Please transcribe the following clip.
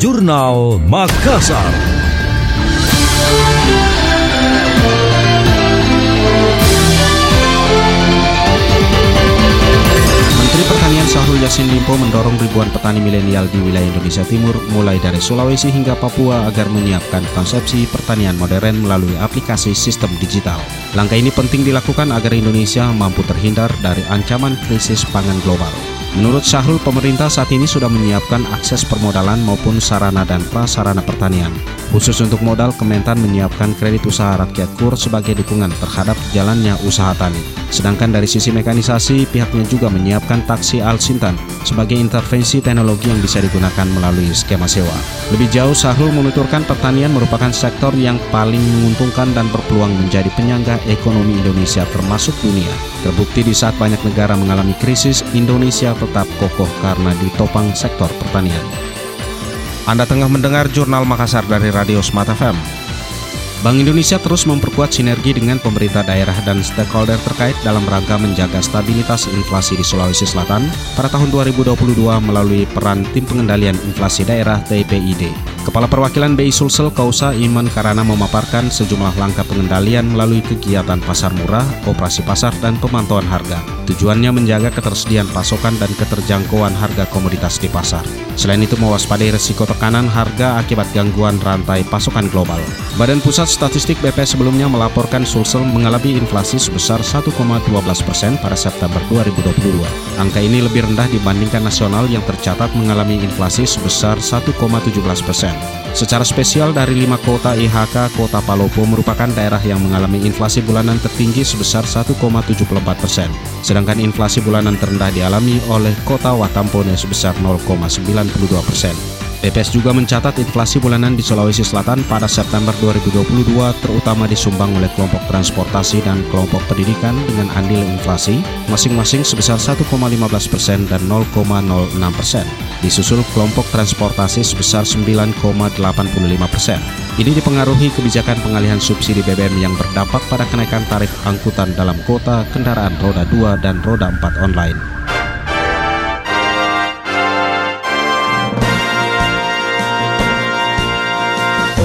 Jurnal Makassar. Menteri Pertanian Syahrul Yassin Limpo mendorong ribuan petani milenial di wilayah Indonesia Timur, mulai dari Sulawesi hingga Papua agar menyiapkan konsepsi pertanian modern melalui aplikasi sistem digital. Langkah ini penting dilakukan agar Indonesia mampu terhindar dari ancaman krisis pangan global. Menurut Syahrul, pemerintah saat ini sudah menyiapkan akses permodalan maupun sarana dan prasarana pertanian. Khusus untuk modal, Kementan menyiapkan kredit usaha rakyat KUR sebagai dukungan terhadap jalannya usaha tani. Sedangkan dari sisi mekanisasi, pihaknya juga menyiapkan taksi Al-Sintan sebagai intervensi teknologi yang bisa digunakan melalui skema sewa. Lebih jauh, Syahrul menuturkan pertanian merupakan sektor yang paling menguntungkan dan berpeluang menjadi penyangga ekonomi Indonesia termasuk dunia. Terbukti di saat banyak negara mengalami krisis, Indonesia tetap kokoh karena ditopang sektor pertanian. Anda tengah mendengar Jurnal Makassar dari Radio Smart FM. Bank Indonesia terus memperkuat sinergi dengan pemerintah daerah dan stakeholder terkait dalam rangka menjaga stabilitas inflasi di Sulawesi Selatan pada tahun 2022 melalui peran Tim Pengendalian Inflasi Daerah TPID. Kepala Perwakilan BI Sulsel Kausa Iman Karana memaparkan sejumlah langkah pengendalian melalui kegiatan pasar murah, operasi pasar, dan pemantauan harga. Tujuannya menjaga ketersediaan pasokan dan keterjangkauan harga komoditas di pasar. Selain itu mewaspadai resiko tekanan harga akibat gangguan rantai pasokan global. Badan Pusat Statistik BP sebelumnya melaporkan Sulsel mengalami inflasi sebesar 1,12 persen pada September 2022. Angka ini lebih rendah dibandingkan nasional yang tercatat mengalami inflasi sebesar 1,17 persen. Secara spesial dari lima kota IHK, kota Palopo merupakan daerah yang mengalami inflasi bulanan tertinggi sebesar 1,74 persen. Sedangkan inflasi bulanan terendah dialami oleh kota Watampone sebesar 0,92 persen. BPS juga mencatat inflasi bulanan di Sulawesi Selatan pada September 2022 terutama disumbang oleh kelompok transportasi dan kelompok pendidikan dengan andil inflasi masing-masing sebesar 1,15 persen dan 0,06 persen. Disusul kelompok transportasi sebesar 9,85 persen. Ini dipengaruhi kebijakan pengalihan subsidi BBM yang berdampak pada kenaikan tarif angkutan dalam kota, kendaraan roda 2 dan roda 4 online.